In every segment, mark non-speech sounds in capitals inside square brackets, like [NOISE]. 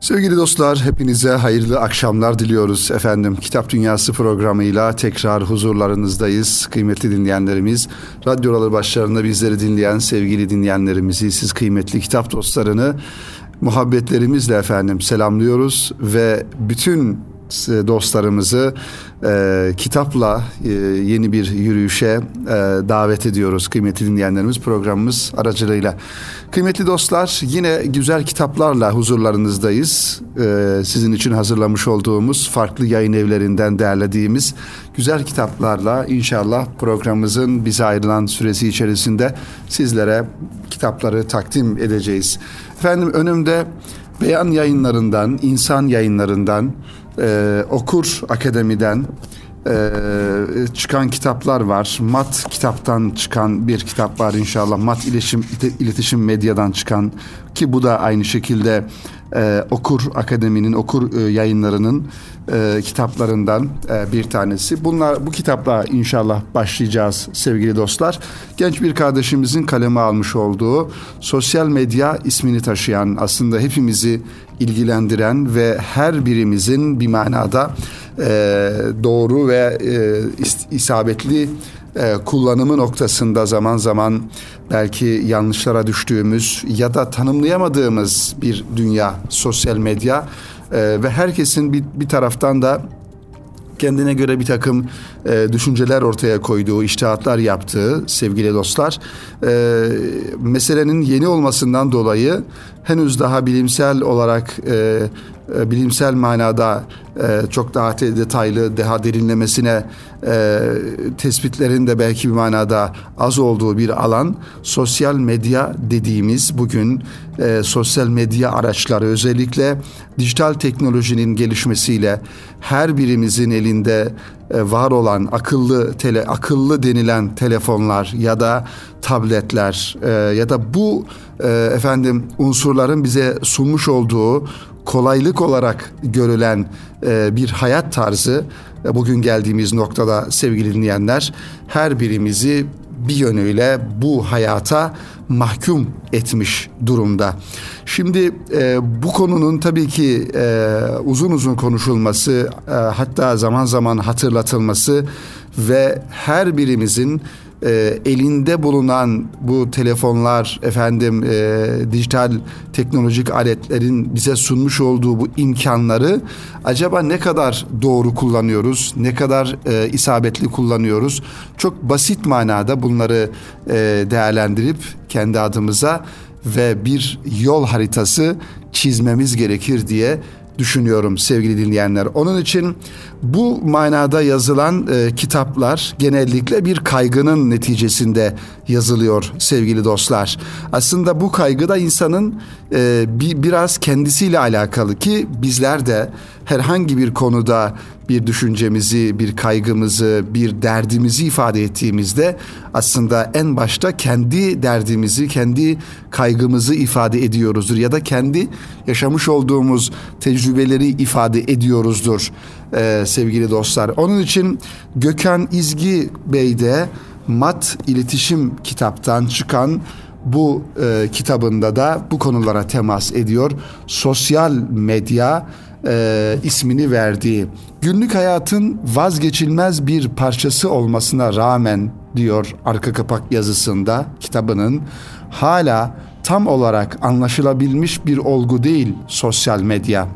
Sevgili dostlar, hepinize hayırlı akşamlar diliyoruz efendim. Kitap Dünyası programıyla tekrar huzurlarınızdayız. Kıymetli dinleyenlerimiz, radyoları başlarında bizleri dinleyen sevgili dinleyenlerimizi, siz kıymetli kitap dostlarını muhabbetlerimizle efendim selamlıyoruz ve bütün dostlarımızı e, kitapla e, yeni bir yürüyüşe e, davet ediyoruz kıymetli dinleyenlerimiz programımız aracılığıyla. Kıymetli dostlar yine güzel kitaplarla huzurlarınızdayız. E, sizin için hazırlamış olduğumuz farklı yayın evlerinden derlediğimiz güzel kitaplarla inşallah programımızın bize ayrılan süresi içerisinde sizlere kitapları takdim edeceğiz. Efendim önümde Beyan yayınlarından, insan yayınlarından, e, Okur Akademi'den e, çıkan kitaplar var. Mat kitaptan çıkan bir kitap var inşallah. Mat iletişim, iletişim medyadan çıkan ki bu da aynı şekilde e, Okur Akademi'nin, Okur e, yayınlarının e, kitaplarından e, bir tanesi. Bunlar bu kitapla inşallah başlayacağız sevgili dostlar. Genç bir kardeşimizin kaleme almış olduğu sosyal medya ismini taşıyan aslında hepimizi ilgilendiren ve her birimizin bir manada e, doğru ve e, isabetli e, kullanımı noktasında zaman zaman belki yanlışlara düştüğümüz ya da tanımlayamadığımız bir dünya sosyal medya e, ve herkesin bir, bir taraftan da kendine göre bir takım e, düşünceler ortaya koyduğu, iştihatlar yaptığı sevgili dostlar, e, meselenin yeni olmasından dolayı henüz daha bilimsel olarak e, e, bilimsel manada e, çok daha detaylı, daha derinlemesine e, tespitlerin de belki bir manada az olduğu bir alan. Sosyal medya dediğimiz bugün e, sosyal medya araçları özellikle dijital teknolojinin gelişmesiyle her birimizin elinde var olan akıllı tele akıllı denilen telefonlar ya da tabletler ya da bu efendim unsurların bize sunmuş olduğu kolaylık olarak görülen e, bir hayat tarzı e, bugün geldiğimiz noktada sevgili dinleyenler her birimizi bir yönüyle bu hayata mahkum etmiş durumda. Şimdi e, bu konunun tabii ki e, uzun uzun konuşulması, e, hatta zaman zaman hatırlatılması ve her birimizin e, elinde bulunan bu telefonlar efendim e, dijital teknolojik aletlerin bize sunmuş olduğu bu imkanları acaba ne kadar doğru kullanıyoruz ne kadar e, isabetli kullanıyoruz? Çok basit manada bunları e, değerlendirip kendi adımıza ve bir yol haritası çizmemiz gerekir diye düşünüyorum sevgili dinleyenler. Onun için bu manada yazılan e, kitaplar genellikle bir kaygının neticesinde yazılıyor sevgili dostlar. Aslında bu kaygı da insanın e, bir biraz kendisiyle alakalı ki bizler de herhangi bir konuda bir düşüncemizi, bir kaygımızı, bir derdimizi ifade ettiğimizde aslında en başta kendi derdimizi, kendi kaygımızı ifade ediyoruzdur ya da kendi yaşamış olduğumuz tecrübeleri ifade ediyoruzdur e, sevgili dostlar. Onun için Gökhan İzgi Bey de Mat İletişim kitaptan çıkan bu e, kitabında da bu konulara temas ediyor. Sosyal medya e, ismini verdiği günlük hayatın vazgeçilmez bir parçası olmasına rağmen diyor arka kapak yazısında kitabının hala tam olarak anlaşılabilmiş bir olgu değil sosyal medya.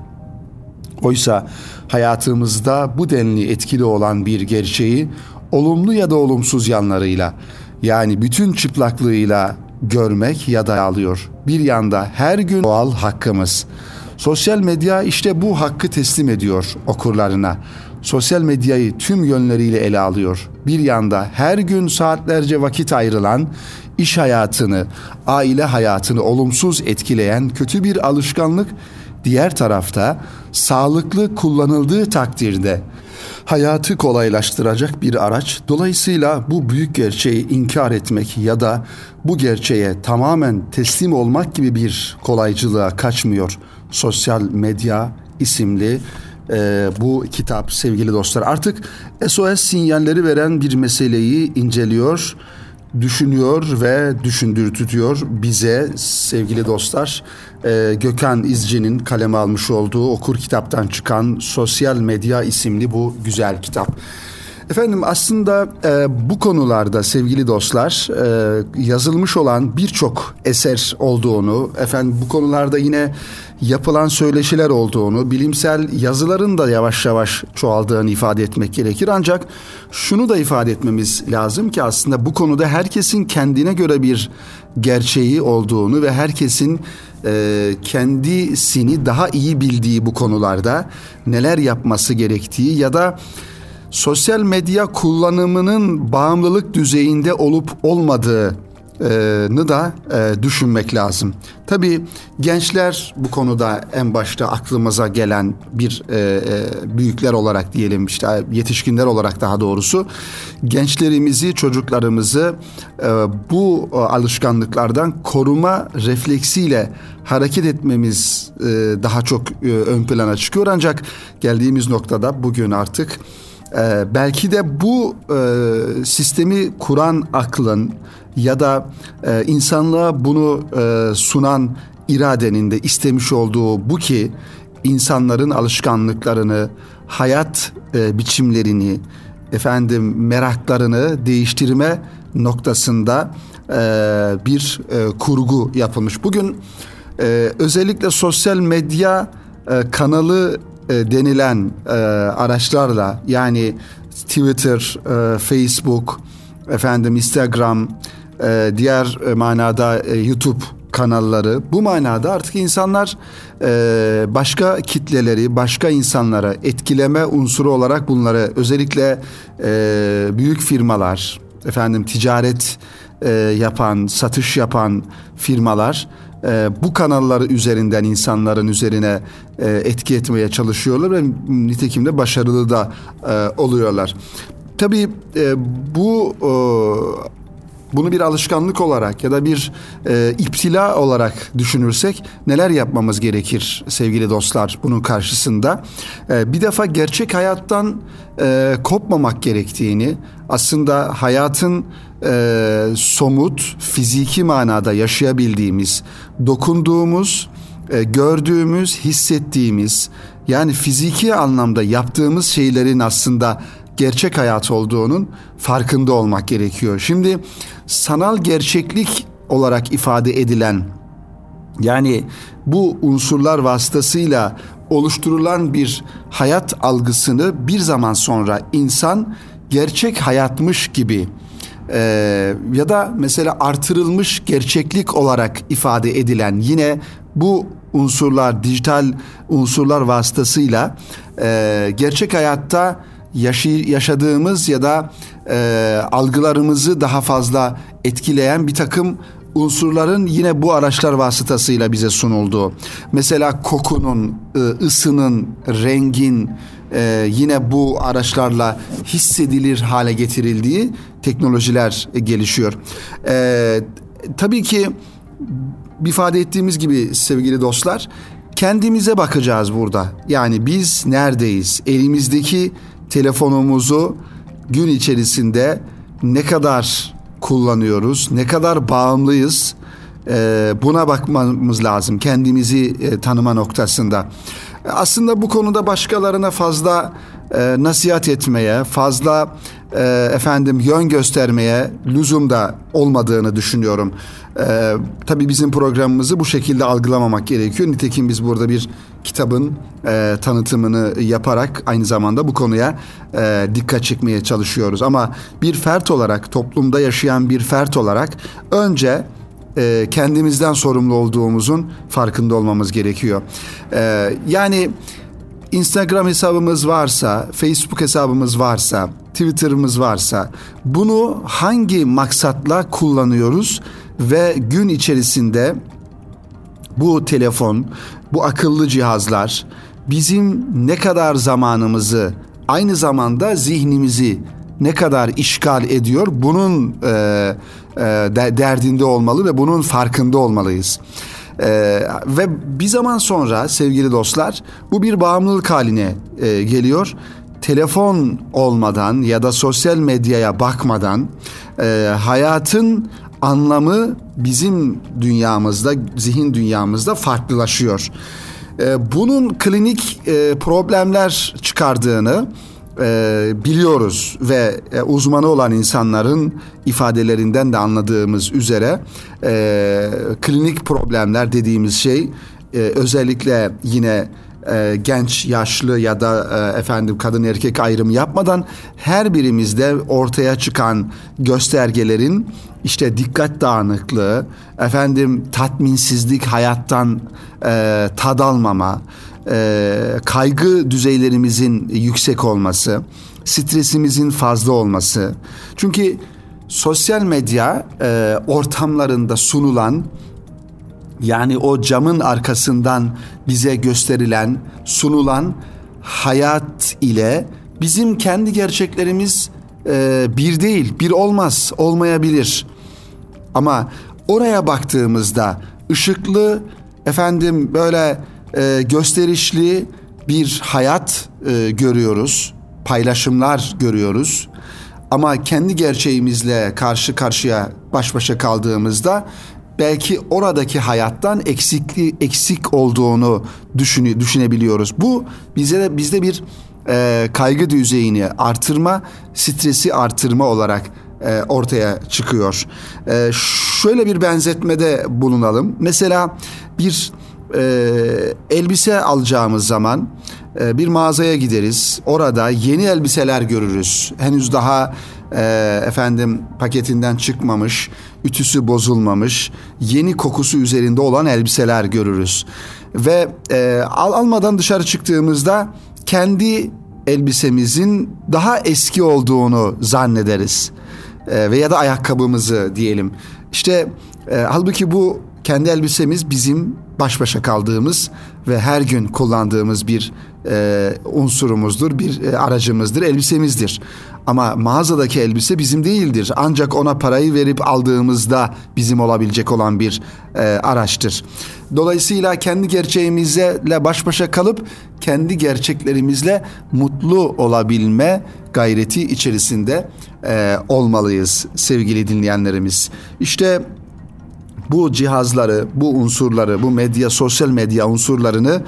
Oysa hayatımızda bu denli etkili olan bir gerçeği olumlu ya da olumsuz yanlarıyla yani bütün çıplaklığıyla görmek ya da alıyor. Bir yanda her gün doğal hakkımız. Sosyal medya işte bu hakkı teslim ediyor okurlarına. Sosyal medyayı tüm yönleriyle ele alıyor. Bir yanda her gün saatlerce vakit ayrılan iş hayatını, aile hayatını olumsuz etkileyen kötü bir alışkanlık diğer tarafta sağlıklı kullanıldığı takdirde hayatı kolaylaştıracak bir araç. Dolayısıyla bu büyük gerçeği inkar etmek ya da bu gerçeğe tamamen teslim olmak gibi bir kolaycılığa kaçmıyor. Sosyal medya isimli e, bu kitap sevgili dostlar. Artık SOS sinyalleri veren bir meseleyi inceliyor düşünüyor ve düşündürtüyor bize sevgili dostlar. Ee, Gökhan İzci'nin kaleme almış olduğu okur kitaptan çıkan Sosyal Medya isimli bu güzel kitap. Efendim aslında e, bu konularda sevgili dostlar e, yazılmış olan birçok eser olduğunu, efendim bu konularda yine yapılan söyleşiler olduğunu, bilimsel yazıların da yavaş yavaş çoğaldığını ifade etmek gerekir. Ancak şunu da ifade etmemiz lazım ki aslında bu konuda herkesin kendine göre bir gerçeği olduğunu ve herkesin e, kendisini daha iyi bildiği bu konularda neler yapması gerektiği ya da sosyal medya kullanımının bağımlılık düzeyinde olup olmadığı nı da e, düşünmek lazım. Tabii gençler bu konuda en başta aklımıza gelen bir e, e, büyükler olarak diyelim işte yetişkinler olarak daha doğrusu gençlerimizi çocuklarımızı e, bu e, alışkanlıklardan koruma refleksiyle hareket etmemiz e, daha çok e, ön plana çıkıyor ancak geldiğimiz noktada bugün artık ee, belki de bu e, sistemi kuran aklın ya da e, insanlığa bunu e, sunan iradenin de istemiş olduğu bu ki insanların alışkanlıklarını, hayat e, biçimlerini, efendim meraklarını değiştirme noktasında e, bir e, kurgu yapılmış. Bugün e, özellikle sosyal medya e, kanalı e, denilen e, araçlarla yani Twitter, e, Facebook, efendim Instagram, diğer manada YouTube kanalları. Bu manada artık insanlar başka kitleleri başka insanlara etkileme unsuru olarak bunları özellikle büyük firmalar efendim ticaret yapan satış yapan firmalar e, bu kanalları üzerinden insanların üzerine e, etki etmeye çalışıyorlar ve nitekim de başarılı da e, oluyorlar. Tabii e, bu e, bunu bir alışkanlık olarak ya da bir e, iptila olarak düşünürsek neler yapmamız gerekir sevgili dostlar bunun karşısında? E, bir defa gerçek hayattan e, kopmamak gerektiğini, aslında hayatın e, somut, fiziki manada yaşayabildiğimiz, dokunduğumuz, e, gördüğümüz, hissettiğimiz, yani fiziki anlamda yaptığımız şeylerin aslında gerçek hayat olduğunun farkında olmak gerekiyor. Şimdi sanal gerçeklik olarak ifade edilen yani bu unsurlar vasıtasıyla oluşturulan bir hayat algısını bir zaman sonra insan gerçek hayatmış gibi e, ya da mesela artırılmış gerçeklik olarak ifade edilen yine bu unsurlar dijital unsurlar vasıtasıyla e, gerçek hayatta yaşı, yaşadığımız ya da e, algılarımızı daha fazla etkileyen bir takım unsurların yine bu araçlar vasıtasıyla bize sunuldu. Mesela kokunun, ısının, rengin e, yine bu araçlarla hissedilir hale getirildiği teknolojiler gelişiyor. E, tabii ki ifade ettiğimiz gibi sevgili dostlar kendimize bakacağız burada. Yani biz neredeyiz? Elimizdeki telefonumuzu gün içerisinde ne kadar kullanıyoruz, ne kadar bağımlıyız e, buna bakmamız lazım kendimizi e, tanıma noktasında. Aslında bu konuda başkalarına fazla e, nasihat etmeye, fazla efendim yön göstermeye lüzum da olmadığını düşünüyorum. E, tabii bizim programımızı bu şekilde algılamamak gerekiyor. Nitekim biz burada bir kitabın e, tanıtımını yaparak aynı zamanda bu konuya e, dikkat çekmeye çalışıyoruz. Ama bir fert olarak, toplumda yaşayan bir fert olarak önce e, kendimizden sorumlu olduğumuzun farkında olmamız gerekiyor. E, yani Instagram hesabımız varsa, Facebook hesabımız varsa, Twitter'ımız varsa bunu hangi maksatla kullanıyoruz ve gün içerisinde bu telefon, bu akıllı cihazlar bizim ne kadar zamanımızı aynı zamanda zihnimizi ne kadar işgal ediyor bunun e, e, derdinde olmalı ve bunun farkında olmalıyız. Ee, ve bir zaman sonra sevgili dostlar bu bir bağımlılık haline e, geliyor. telefon olmadan ya da sosyal medyaya bakmadan e, hayatın anlamı bizim dünyamızda, zihin dünyamızda farklılaşıyor. E, bunun klinik e, problemler çıkardığını e, biliyoruz ve e, uzmanı olan insanların ifadelerinden de anladığımız üzere klinik problemler dediğimiz şey özellikle yine genç, yaşlı ya da efendim kadın erkek ayrımı yapmadan her birimizde ortaya çıkan göstergelerin işte dikkat dağınıklığı, efendim tatminsizlik, hayattan e, tad almama, e, kaygı düzeylerimizin yüksek olması, stresimizin fazla olması. Çünkü sosyal medya e, ortamlarında sunulan yani o camın arkasından bize gösterilen, sunulan hayat ile bizim kendi gerçeklerimiz e, bir değil, bir olmaz, olmayabilir. Ama oraya baktığımızda ışıklı, efendim böyle e, gösterişli bir hayat e, görüyoruz, paylaşımlar görüyoruz. Ama kendi gerçeğimizle karşı karşıya baş başa kaldığımızda belki oradaki hayattan eksikli eksik olduğunu düşünü, düşünebiliyoruz. Bu bize de bizde bir e, kaygı düzeyini artırma, stresi artırma olarak e, ortaya çıkıyor. E, şöyle bir benzetmede bulunalım. Mesela bir e, elbise alacağımız zaman e, bir mağazaya gideriz. Orada yeni elbiseler görürüz. Henüz daha e, efendim paketinden çıkmamış, ütüsü bozulmamış, yeni kokusu üzerinde olan elbiseler görürüz. Ve e, al almadan dışarı çıktığımızda kendi elbisemizin daha eski olduğunu zannederiz. E, veya da ayakkabımızı diyelim. İşte e, halbuki bu kendi elbisemiz bizim baş başa kaldığımız ve her gün kullandığımız bir e, unsurumuzdur, bir e, aracımızdır, elbisemizdir. Ama mağazadaki elbise bizim değildir. Ancak ona parayı verip aldığımızda bizim olabilecek olan bir e, araçtır. Dolayısıyla kendi gerçeğimizle baş başa kalıp kendi gerçeklerimizle mutlu olabilme gayreti içerisinde e, olmalıyız sevgili dinleyenlerimiz. İşte bu cihazları, bu unsurları, bu medya, sosyal medya unsurlarını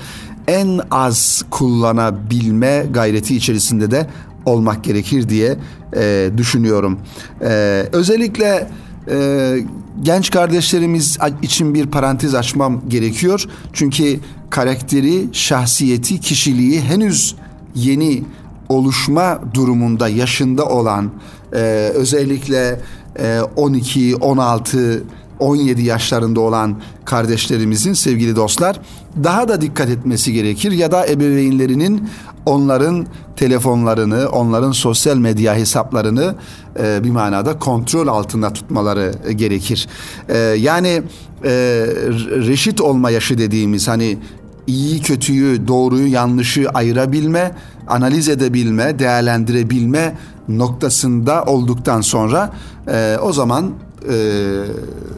en az kullanabilme gayreti içerisinde de olmak gerekir diye e, düşünüyorum. E, özellikle e, genç kardeşlerimiz için bir parantez açmam gerekiyor. Çünkü karakteri, şahsiyeti, kişiliği henüz yeni oluşma durumunda yaşında olan e, özellikle e, 12, 16 17 yaşlarında olan kardeşlerimizin sevgili dostlar daha da dikkat etmesi gerekir ya da ebeveynlerinin onların telefonlarını, onların sosyal medya hesaplarını e, bir manada kontrol altında tutmaları gerekir. E, yani e, reşit olma yaşı dediğimiz hani iyi kötüyü, doğruyu yanlışı ayırabilme, analiz edebilme, değerlendirebilme noktasında olduktan sonra e, o zaman e,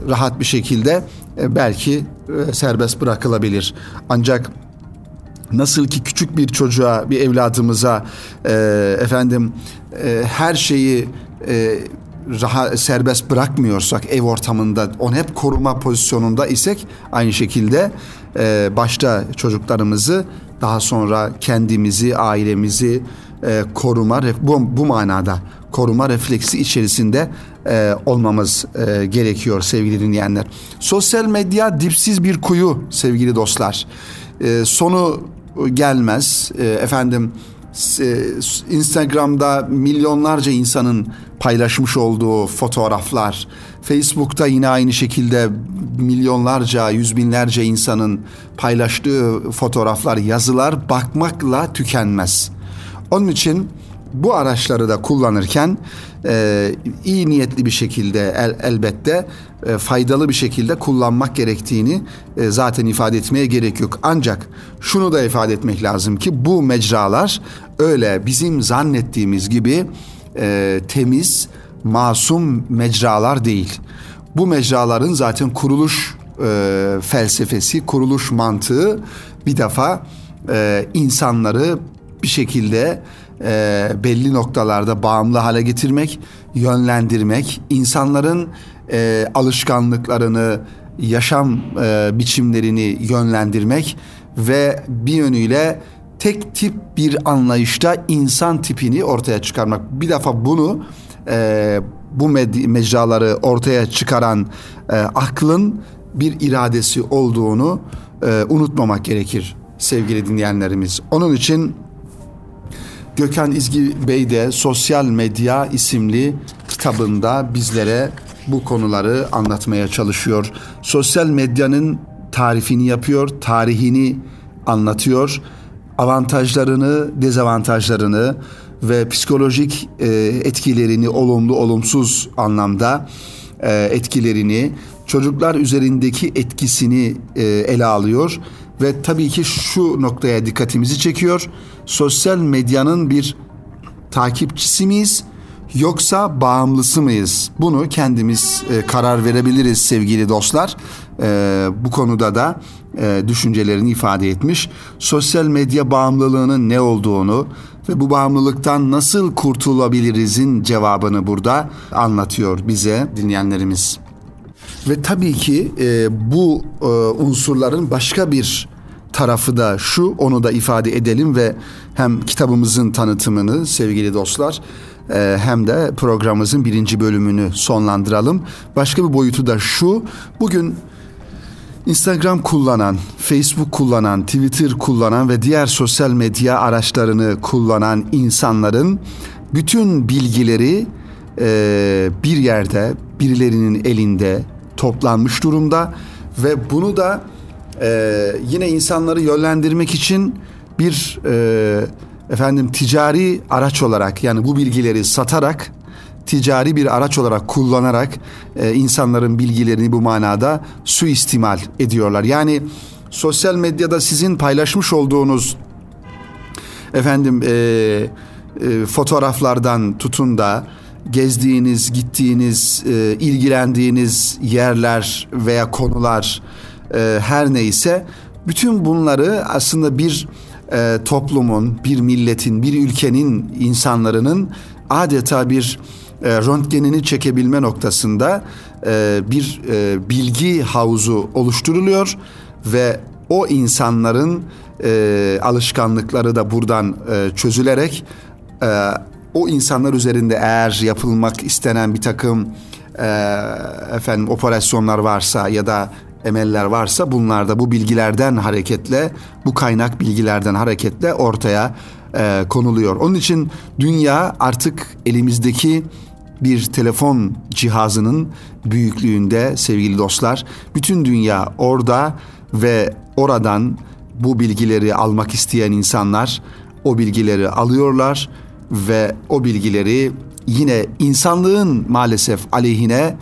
rahat bir şekilde e, belki e, serbest bırakılabilir. Ancak nasıl ki küçük bir çocuğa, bir evladımıza e, efendim e, her şeyi e, rahat serbest bırakmıyorsak ev ortamında onu hep koruma pozisyonunda isek aynı şekilde e, başta çocuklarımızı daha sonra kendimizi, ailemizi e, koruma bu, bu manada koruma refleksi içerisinde e, olmamız e, gerekiyor sevgili dinleyenler. Sosyal medya dipsiz bir kuyu sevgili dostlar. E, sonu gelmez. E, efendim e, Instagram'da milyonlarca insanın paylaşmış olduğu fotoğraflar, Facebook'ta yine aynı şekilde milyonlarca, yüz binlerce insanın paylaştığı fotoğraflar, yazılar bakmakla tükenmez. Onun için bu araçları da kullanırken e, iyi niyetli bir şekilde el, elbette e, faydalı bir şekilde kullanmak gerektiğini e, zaten ifade etmeye gerek yok. Ancak şunu da ifade etmek lazım ki bu mecralar öyle bizim zannettiğimiz gibi e, temiz, masum mecralar değil. Bu mecraların zaten kuruluş e, felsefesi, kuruluş mantığı bir defa e, insanları bir şekilde e, belli noktalarda bağımlı hale getirmek, yönlendirmek, insanların e, alışkanlıklarını, yaşam e, biçimlerini yönlendirmek ve bir yönüyle tek tip bir anlayışta insan tipini ortaya çıkarmak. Bir defa bunu e, bu med- mecraları ortaya çıkaran e, aklın bir iradesi olduğunu e, unutmamak gerekir sevgili dinleyenlerimiz. Onun için Gökhan İzgi Bey de Sosyal Medya isimli kitabında bizlere bu konuları anlatmaya çalışıyor. Sosyal medyanın tarifini yapıyor, tarihini anlatıyor, avantajlarını, dezavantajlarını ve psikolojik e, etkilerini olumlu olumsuz anlamda e, etkilerini, çocuklar üzerindeki etkisini e, ele alıyor ve tabii ki şu noktaya dikkatimizi çekiyor. Sosyal medyanın bir takipçisi miyiz yoksa bağımlısı mıyız? Bunu kendimiz e, karar verebiliriz sevgili dostlar. E, bu konuda da e, düşüncelerini ifade etmiş. Sosyal medya bağımlılığının ne olduğunu ve bu bağımlılıktan nasıl kurtulabilirizin cevabını burada anlatıyor bize dinleyenlerimiz. Ve tabii ki e, bu e, unsurların başka bir tarafı da şu, onu da ifade edelim ve hem kitabımızın tanıtımını sevgili dostlar e, hem de programımızın birinci bölümünü sonlandıralım. Başka bir boyutu da şu, bugün Instagram kullanan, Facebook kullanan, Twitter kullanan ve diğer sosyal medya araçlarını kullanan insanların bütün bilgileri e, bir yerde, birilerinin elinde toplanmış durumda ve bunu da e, yine insanları yönlendirmek için bir e, efendim ticari araç olarak yani bu bilgileri satarak ticari bir araç olarak kullanarak e, insanların bilgilerini bu manada suistimal ediyorlar. Yani sosyal medyada sizin paylaşmış olduğunuz efendim e, e, fotoğraflardan tutun da gezdiğiniz, gittiğiniz, e, ilgilendiğiniz yerler veya konular e, her neyse bütün bunları aslında bir e, toplumun, bir milletin, bir ülkenin insanların adeta bir e, röntgenini çekebilme noktasında e, bir e, bilgi havuzu oluşturuluyor ve o insanların e, alışkanlıkları da buradan e, çözülerek e, o insanlar üzerinde eğer yapılmak istenen bir takım e, efendim operasyonlar varsa ya da emeller varsa bunlar da bu bilgilerden hareketle bu kaynak bilgilerden hareketle ortaya e, konuluyor. Onun için dünya artık elimizdeki bir telefon cihazının büyüklüğünde sevgili dostlar. Bütün dünya orada ve oradan bu bilgileri almak isteyen insanlar o bilgileri alıyorlar ve o bilgileri yine insanlığın maalesef aleyhine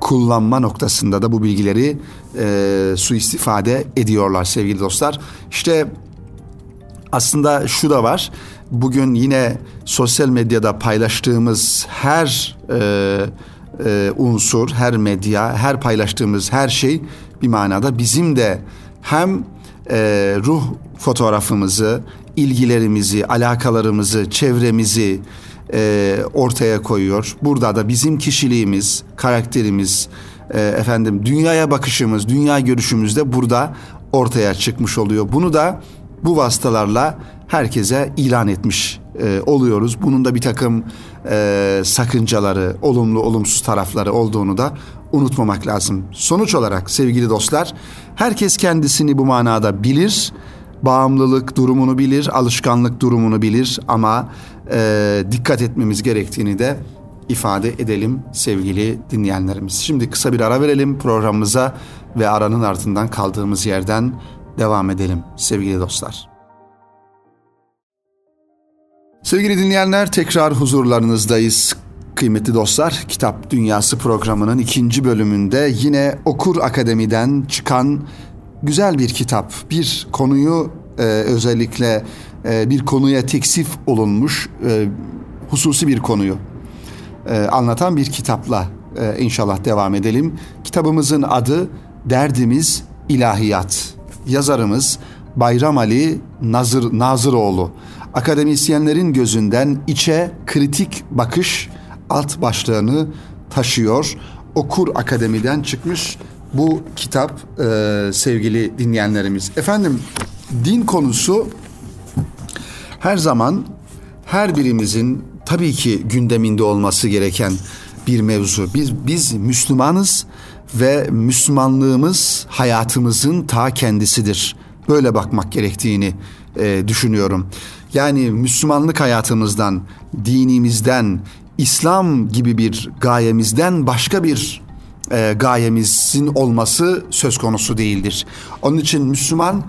kullanma noktasında da bu bilgileri e, suistifade ediyorlar sevgili dostlar. İşte aslında şu da var. Bugün yine sosyal medyada paylaştığımız her e, e, unsur, her medya, her paylaştığımız her şey bir manada bizim de hem e, ruh fotoğrafımızı, ilgilerimizi, alakalarımızı, çevremizi e, ortaya koyuyor. Burada da bizim kişiliğimiz, karakterimiz, e, efendim dünyaya bakışımız, dünya görüşümüz de burada ortaya çıkmış oluyor. Bunu da bu vasıtalarla herkese ilan etmiş e, oluyoruz. Bunun da bir takım e, sakıncaları, olumlu olumsuz tarafları olduğunu da unutmamak lazım. Sonuç olarak sevgili dostlar, herkes kendisini bu manada bilir, bağımlılık durumunu bilir, alışkanlık durumunu bilir ama e, dikkat etmemiz gerektiğini de ifade edelim sevgili dinleyenlerimiz. Şimdi kısa bir ara verelim programımıza ve aranın ardından kaldığımız yerden devam edelim sevgili dostlar. Sevgili dinleyenler tekrar huzurlarınızdayız. Kıymetli dostlar, Kitap Dünyası programının ikinci bölümünde yine Okur Akademi'den çıkan güzel bir kitap. Bir konuyu e, özellikle e, bir konuya teksif olunmuş e, hususi bir konuyu e, anlatan bir kitapla e, inşallah devam edelim. Kitabımızın adı Derdimiz İlahiyat. Yazarımız Bayram Ali Nazır Nazıroğlu. Akademisyenlerin gözünden içe kritik bakış alt başlığını taşıyor. Okur Akademi'den çıkmış bu kitap e, sevgili dinleyenlerimiz. Efendim din konusu her zaman her birimizin tabii ki gündeminde olması gereken bir mevzu. Biz biz Müslümanız ve Müslümanlığımız hayatımızın ta kendisidir. Böyle bakmak gerektiğini e, düşünüyorum. Yani Müslümanlık hayatımızdan, dinimizden, İslam gibi bir gayemizden başka bir e, gayemizin olması söz konusu değildir. Onun için Müslüman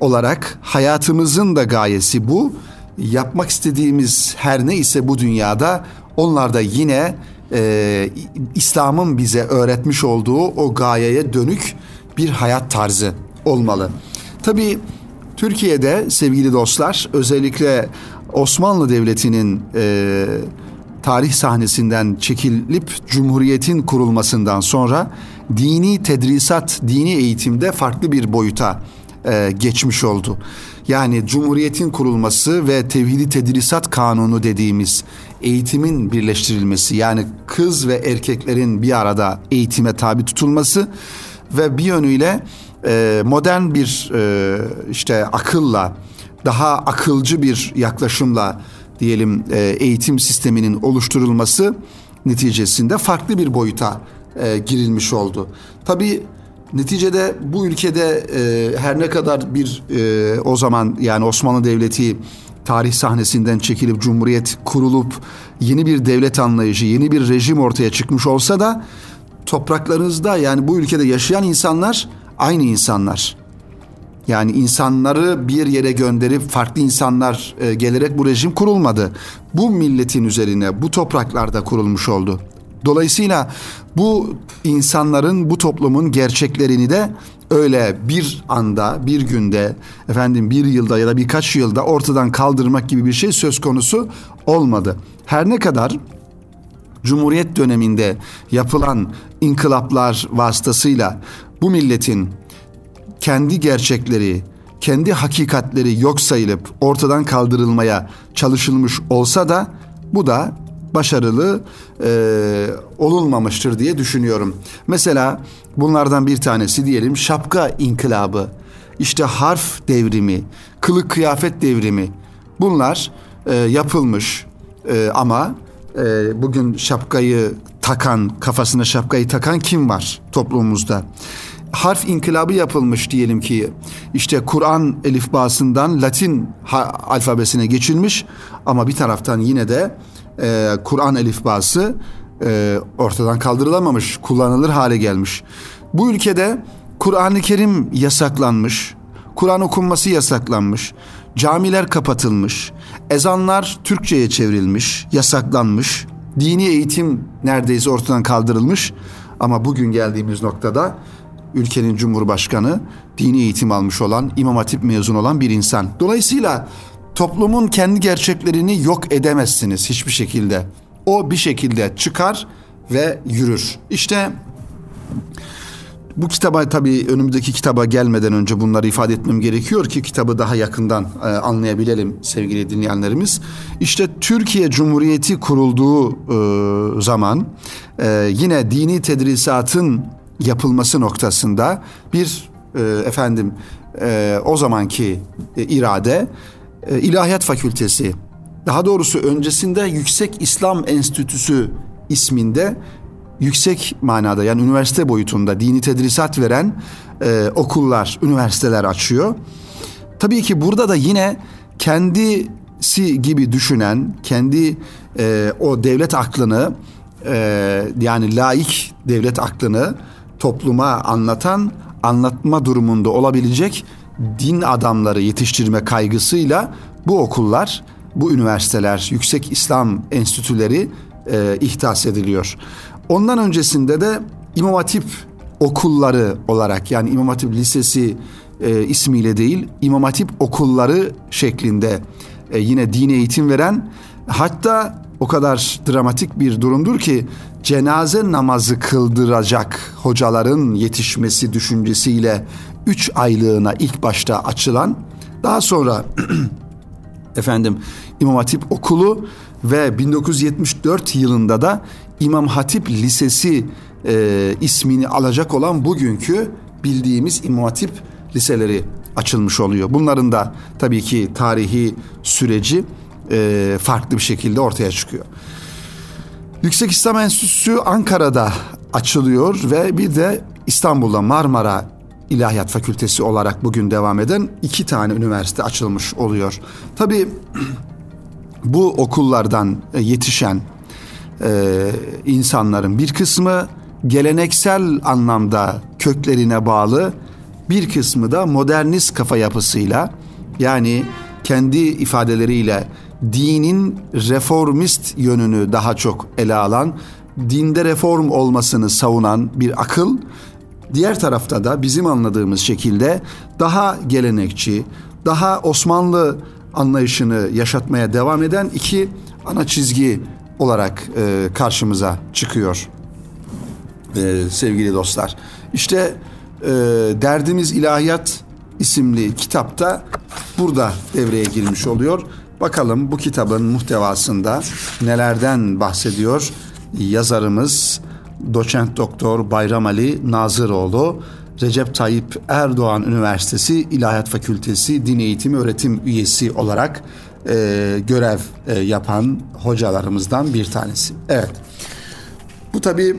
olarak hayatımızın da gayesi bu. Yapmak istediğimiz her ne ise bu dünyada onlar da yine e, İslam'ın bize öğretmiş olduğu o gayeye dönük bir hayat tarzı olmalı. Tabii Türkiye'de sevgili dostlar özellikle Osmanlı Devleti'nin e, tarih sahnesinden çekilip Cumhuriyet'in kurulmasından sonra dini tedrisat, dini eğitimde farklı bir boyuta e, geçmiş oldu. Yani Cumhuriyet'in kurulması ve Tevhidi Tedrisat Kanunu dediğimiz eğitimin birleştirilmesi yani kız ve erkeklerin bir arada eğitime tabi tutulması ve bir yönüyle e, modern bir e, işte akılla daha akılcı bir yaklaşımla diyelim e, eğitim sisteminin oluşturulması neticesinde farklı bir boyuta e, girilmiş oldu. Tabii neticede bu ülkede e, her ne kadar bir o zaman yani Osmanlı Devleti tarih sahnesinden çekilip cumhuriyet kurulup yeni bir devlet anlayışı, yeni bir rejim ortaya çıkmış olsa da topraklarınızda yani bu ülkede yaşayan insanlar aynı insanlar. Yani insanları bir yere gönderip farklı insanlar e, gelerek bu rejim kurulmadı. Bu milletin üzerine bu topraklarda kurulmuş oldu. Dolayısıyla bu insanların, bu toplumun gerçeklerini de öyle bir anda, bir günde, efendim bir yılda ya da birkaç yılda ortadan kaldırmak gibi bir şey söz konusu olmadı. Her ne kadar Cumhuriyet döneminde yapılan inkılaplar vasıtasıyla bu milletin kendi gerçekleri, kendi hakikatleri yok sayılıp ortadan kaldırılmaya çalışılmış olsa da bu da başarılı e, olunmamıştır diye düşünüyorum. Mesela bunlardan bir tanesi diyelim şapka inkılabı, işte harf devrimi, kılık kıyafet devrimi bunlar e, yapılmış e, ama e, bugün şapkayı takan, kafasına şapkayı takan kim var toplumumuzda? Harf inkılabı yapılmış diyelim ki işte Kur'an elifbasından Latin alfabesine geçilmiş ama bir taraftan yine de e, Kur'an elifbası e, ortadan kaldırılamamış, kullanılır hale gelmiş. Bu ülkede Kur'an-ı Kerim yasaklanmış, Kur'an okunması yasaklanmış, camiler kapatılmış, ezanlar Türkçe'ye çevrilmiş, yasaklanmış, dini eğitim neredeyse ortadan kaldırılmış ama bugün geldiğimiz noktada ülkenin cumhurbaşkanı dini eğitim almış olan, İmam Hatip mezun olan bir insan. Dolayısıyla toplumun kendi gerçeklerini yok edemezsiniz hiçbir şekilde. O bir şekilde çıkar ve yürür. İşte bu kitaba tabii önümüzdeki kitaba gelmeden önce bunları ifade etmem gerekiyor ki kitabı daha yakından e, anlayabilelim sevgili dinleyenlerimiz. İşte Türkiye Cumhuriyeti kurulduğu e, zaman e, yine dini tedrisatın yapılması noktasında bir e, efendim e, o zamanki e, irade e, İlahiyat Fakültesi daha doğrusu öncesinde Yüksek İslam Enstitüsü isminde yüksek manada yani üniversite boyutunda dini tedrisat veren e, okullar, üniversiteler açıyor. Tabii ki burada da yine kendisi gibi düşünen, kendi e, o devlet aklını e, yani laik devlet aklını topluma anlatan, anlatma durumunda olabilecek din adamları yetiştirme kaygısıyla bu okullar, bu üniversiteler, yüksek İslam enstitüleri e, ihtas ediliyor. Ondan öncesinde de İmam Hatip okulları olarak yani İmam Hatip Lisesi e, ismiyle değil İmam Hatip okulları şeklinde e, yine din eğitim veren hatta o kadar dramatik bir durumdur ki cenaze namazı kıldıracak hocaların yetişmesi düşüncesiyle 3 aylığına ilk başta açılan daha sonra [CLEARS THROAT] efendim İmam Hatip Okulu ve 1974 yılında da İmam Hatip Lisesi e, ismini alacak olan bugünkü bildiğimiz İmam Hatip liseleri açılmış oluyor. Bunların da tabii ki tarihi süreci e, farklı bir şekilde ortaya çıkıyor. Yüksek İslam Enstitüsü Ankara'da açılıyor ve bir de İstanbul'da Marmara İlahiyat Fakültesi olarak bugün devam eden iki tane üniversite açılmış oluyor. Tabii [CLEARS THROAT] bu okullardan yetişen e, insanların bir kısmı geleneksel anlamda köklerine bağlı, bir kısmı da modernist kafa yapısıyla yani kendi ifadeleriyle dinin reformist yönünü daha çok ele alan, dinde reform olmasını savunan bir akıl, diğer tarafta da bizim anladığımız şekilde daha gelenekçi, daha Osmanlı anlayışını yaşatmaya devam eden iki ana çizgi olarak e, karşımıza çıkıyor e, sevgili dostlar. İşte e, Derdimiz İlahiyat isimli kitapta burada devreye girmiş oluyor. Bakalım bu kitabın muhtevasında nelerden bahsediyor yazarımız doçent doktor Bayram Ali Nazıroğlu Recep Tayyip Erdoğan Üniversitesi İlahiyat Fakültesi Din Eğitimi Öğretim Üyesi olarak e, görev e, yapan hocalarımızdan bir tanesi. Evet. Bu tabi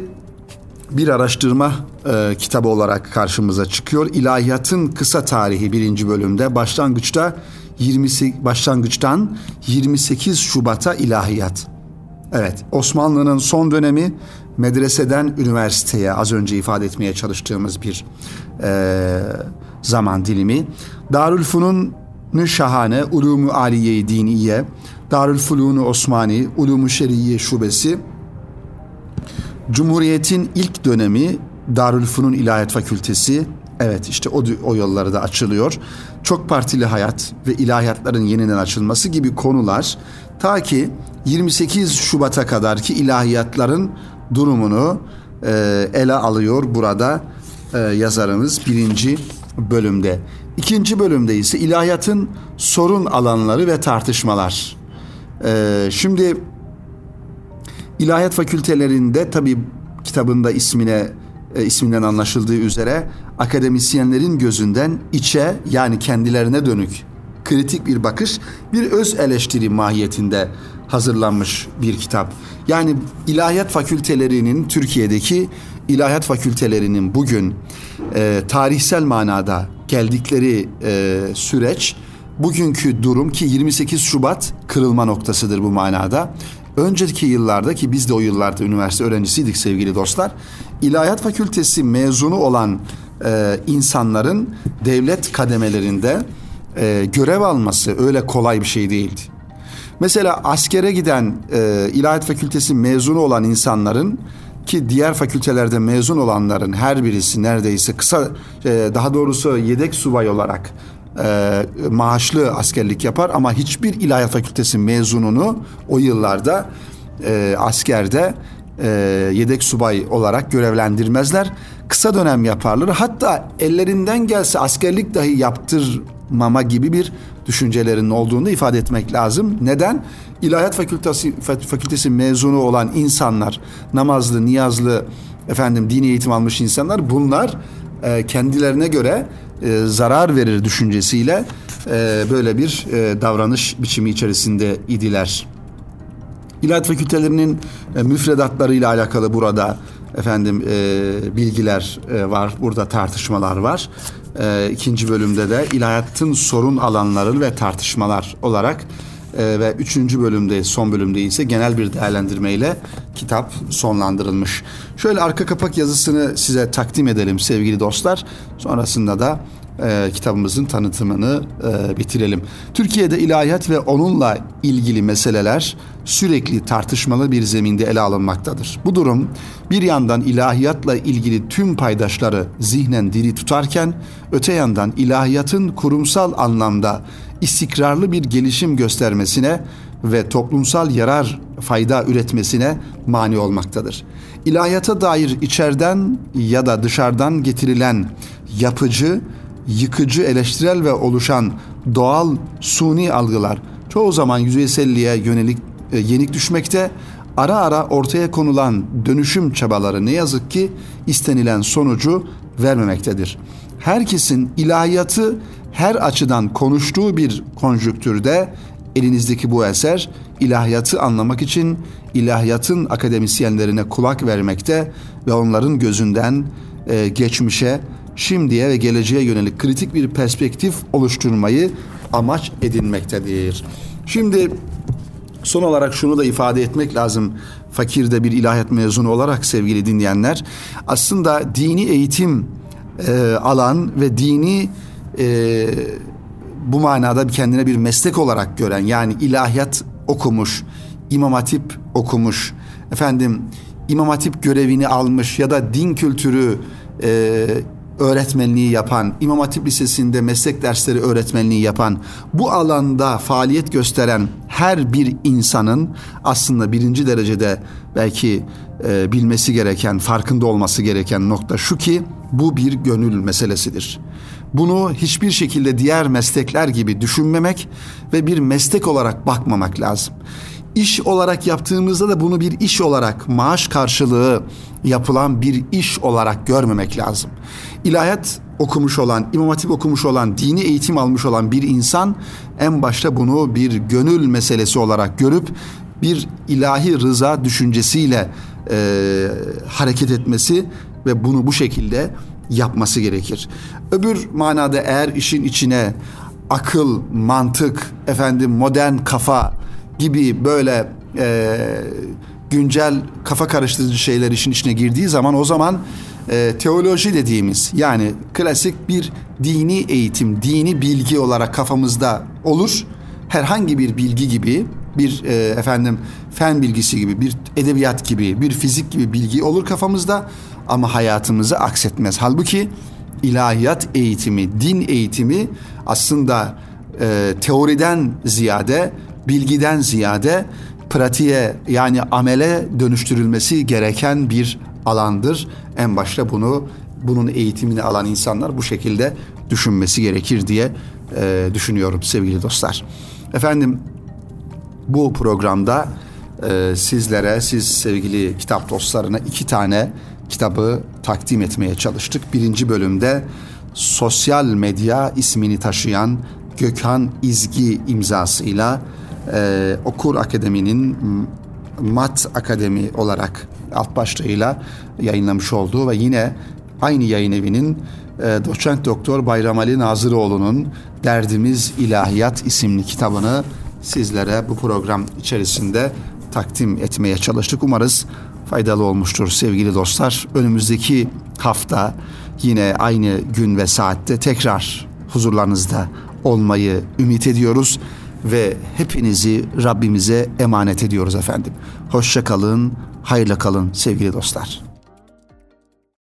bir araştırma e, kitabı olarak karşımıza çıkıyor. İlahiyatın kısa tarihi birinci bölümde başlangıçta 20 başlangıçtan 28 Şubat'a ilahiyat. Evet, Osmanlı'nın son dönemi medreseden üniversiteye az önce ifade etmeye çalıştığımız bir e, zaman dilimi. Darülfunun şahane Ulumu Aliye-i Diniye, Darülfulûn-u Osmani, Ulumu Şeriye Şubesi, Cumhuriyet'in ilk dönemi Darülfunun İlahiyat Fakültesi, evet işte o, o yolları da açılıyor. Çok partili hayat ve ilahiyatların yeniden açılması gibi konular ta ki 28 Şubat'a kadar ki ilahiyatların durumunu e, ele alıyor burada e, yazarımız birinci bölümde. İkinci bölümde ise ilahiyatın sorun alanları ve tartışmalar. E, şimdi ilahiyat fakültelerinde tabi kitabında ismine e, isminden anlaşıldığı üzere akademisyenlerin gözünden içe yani kendilerine dönük kritik bir bakış, bir öz eleştiri mahiyetinde hazırlanmış bir kitap. Yani ilahiyat fakültelerinin Türkiye'deki ilahiyat fakültelerinin bugün e, tarihsel manada geldikleri e, süreç bugünkü durum ki 28 Şubat kırılma noktasıdır bu manada. Önceki yıllarda ki biz de o yıllarda üniversite öğrencisiydik sevgili dostlar. İlahiyat Fakültesi mezunu olan e, insanların devlet kademelerinde e, görev alması öyle kolay bir şey değildi. Mesela askere giden e, İlahiyat Fakültesi mezunu olan insanların ki diğer fakültelerde mezun olanların her birisi neredeyse kısa e, daha doğrusu yedek subay olarak e, maaşlı askerlik yapar ama hiçbir ilahiyat fakültesi mezununu o yıllarda e, askerde e, yedek subay olarak görevlendirmezler. Kısa dönem yaparlar. Hatta ellerinden gelse askerlik dahi yaptırmama gibi bir düşüncelerinin olduğunu ifade etmek lazım. Neden? İlahiyat Fakültesi, Fakültesi mezunu olan insanlar, namazlı, niyazlı, efendim dini eğitim almış insanlar bunlar e, kendilerine göre e, zarar verir düşüncesiyle e, böyle bir e, davranış biçimi içerisinde idiler. İlahiyat fakültelerinin e, müfredatlarıyla alakalı burada efendim bilgiler var. Burada tartışmalar var. E, ikinci bölümde de ilahiyatın sorun alanları ve tartışmalar olarak e, ve üçüncü bölümde son bölümde ise genel bir değerlendirmeyle kitap sonlandırılmış. Şöyle arka kapak yazısını size takdim edelim sevgili dostlar. Sonrasında da e, kitabımızın tanıtımını e, bitirelim. Türkiye'de ilahiyat ve onunla ilgili meseleler sürekli tartışmalı bir zeminde ele alınmaktadır. Bu durum bir yandan ilahiyatla ilgili tüm paydaşları zihnen diri tutarken öte yandan ilahiyatın kurumsal anlamda istikrarlı bir gelişim göstermesine ve toplumsal yarar fayda üretmesine mani olmaktadır. İlahiyata dair içeriden ya da dışarıdan getirilen yapıcı, yıkıcı, eleştirel ve oluşan doğal suni algılar çoğu zaman yüzeyselliğe yönelik e, yenik düşmekte, ara ara ortaya konulan dönüşüm çabaları ne yazık ki istenilen sonucu vermemektedir. Herkesin ilahiyatı her açıdan konuştuğu bir konjüktürde elinizdeki bu eser ilahiyatı anlamak için ilahiyatın akademisyenlerine kulak vermekte ve onların gözünden e, geçmişe, şimdiye ve geleceğe yönelik kritik bir perspektif oluşturmayı amaç edinmektedir. Şimdi son olarak şunu da ifade etmek lazım. Fakirde bir ilahiyat mezunu olarak sevgili dinleyenler, aslında dini eğitim e, alan ve dini e, bu manada kendine bir meslek olarak gören yani ilahiyat okumuş, imam hatip okumuş, efendim imam hatip görevini almış ya da din kültürü e, öğretmenliği yapan, İmam Hatip Lisesi'nde meslek dersleri öğretmenliği yapan, bu alanda faaliyet gösteren her bir insanın aslında birinci derecede belki e, bilmesi gereken, farkında olması gereken nokta şu ki bu bir gönül meselesidir. Bunu hiçbir şekilde diğer meslekler gibi düşünmemek ve bir meslek olarak bakmamak lazım. İş olarak yaptığımızda da bunu bir iş olarak maaş karşılığı yapılan bir iş olarak görmemek lazım. İlahiyat okumuş olan, İmam Hatip okumuş olan, dini eğitim almış olan bir insan en başta bunu bir gönül meselesi olarak görüp bir ilahi rıza düşüncesiyle e, hareket etmesi ve bunu bu şekilde yapması gerekir. Öbür manada eğer işin içine akıl, mantık, efendim modern kafa gibi böyle e, güncel kafa karıştırıcı şeyler işin içine girdiği zaman o zaman e, teoloji dediğimiz yani klasik bir dini eğitim, dini bilgi olarak kafamızda olur. Herhangi bir bilgi gibi bir e, efendim fen bilgisi gibi, bir edebiyat gibi, bir fizik gibi bilgi olur kafamızda ama hayatımızı aksetmez. Halbuki ilahiyat eğitimi, din eğitimi aslında e, teoriden ziyade, bilgiden ziyade pratiğe yani amele dönüştürülmesi gereken bir alandır. En başta bunu bunun eğitimini alan insanlar bu şekilde düşünmesi gerekir diye e, düşünüyorum sevgili dostlar. Efendim bu programda e, sizlere, siz sevgili kitap dostlarına iki tane kitabı takdim etmeye çalıştık. Birinci bölümde sosyal medya ismini taşıyan Gökhan İzgi imzasıyla e, Okur Akademi'nin Mat Akademi olarak alt başlığıyla yayınlamış olduğu ve yine aynı yayın evinin e, doçent doktor Bayram Ali Nazıroğlu'nun Derdimiz İlahiyat isimli kitabını sizlere bu program içerisinde takdim etmeye çalıştık. Umarız faydalı olmuştur sevgili dostlar. Önümüzdeki hafta yine aynı gün ve saatte tekrar huzurlarınızda olmayı ümit ediyoruz ve hepinizi Rabbimize emanet ediyoruz efendim. Hoşça kalın, hayırla kalın sevgili dostlar.